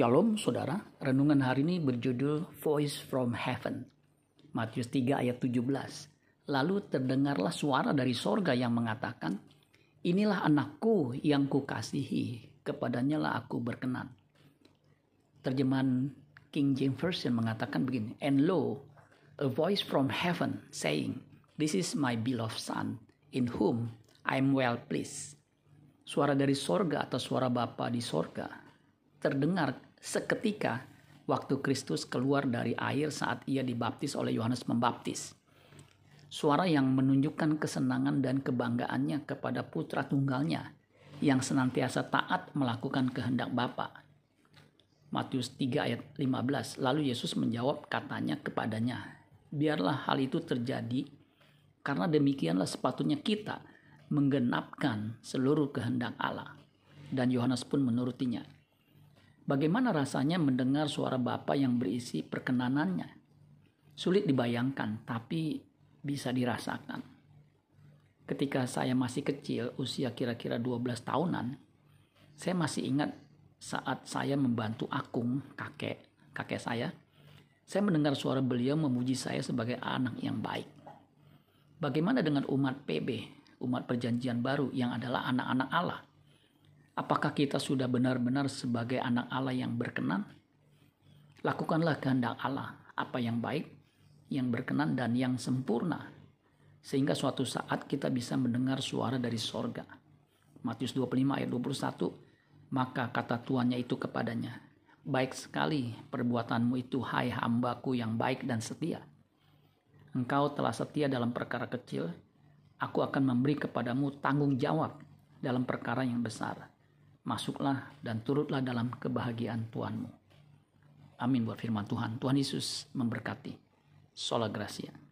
Shalom saudara, renungan hari ini berjudul Voice from Heaven. Matius 3 ayat 17. Lalu terdengarlah suara dari sorga yang mengatakan, Inilah anakku yang kukasihi, kepadanya lah aku berkenan. Terjemahan King James Version mengatakan begini, And lo, a voice from heaven saying, This is my beloved son, in whom I am well pleased. Suara dari sorga atau suara Bapa di sorga terdengar seketika waktu Kristus keluar dari air saat ia dibaptis oleh Yohanes Pembaptis. Suara yang menunjukkan kesenangan dan kebanggaannya kepada putra tunggalnya yang senantiasa taat melakukan kehendak Bapa. Matius 3 ayat 15. Lalu Yesus menjawab katanya kepadanya, "Biarlah hal itu terjadi karena demikianlah sepatutnya kita menggenapkan seluruh kehendak Allah." Dan Yohanes pun menurutinya. Bagaimana rasanya mendengar suara Bapa yang berisi perkenanannya? Sulit dibayangkan, tapi bisa dirasakan. Ketika saya masih kecil, usia kira-kira 12 tahunan, saya masih ingat saat saya membantu Akung, kakek, kakek saya, saya mendengar suara beliau memuji saya sebagai anak yang baik. Bagaimana dengan umat PB, umat perjanjian baru yang adalah anak-anak Allah? Apakah kita sudah benar-benar sebagai anak Allah yang berkenan? Lakukanlah kehendak Allah, apa yang baik, yang berkenan dan yang sempurna. Sehingga suatu saat kita bisa mendengar suara dari sorga. Matius 25 ayat 21, maka kata tuannya itu kepadanya, Baik sekali perbuatanmu itu hai hambaku yang baik dan setia. Engkau telah setia dalam perkara kecil, aku akan memberi kepadamu tanggung jawab dalam perkara yang besar masuklah dan turutlah dalam kebahagiaan Tuhanmu. Amin buat firman Tuhan. Tuhan Yesus memberkati. Sola Gracia.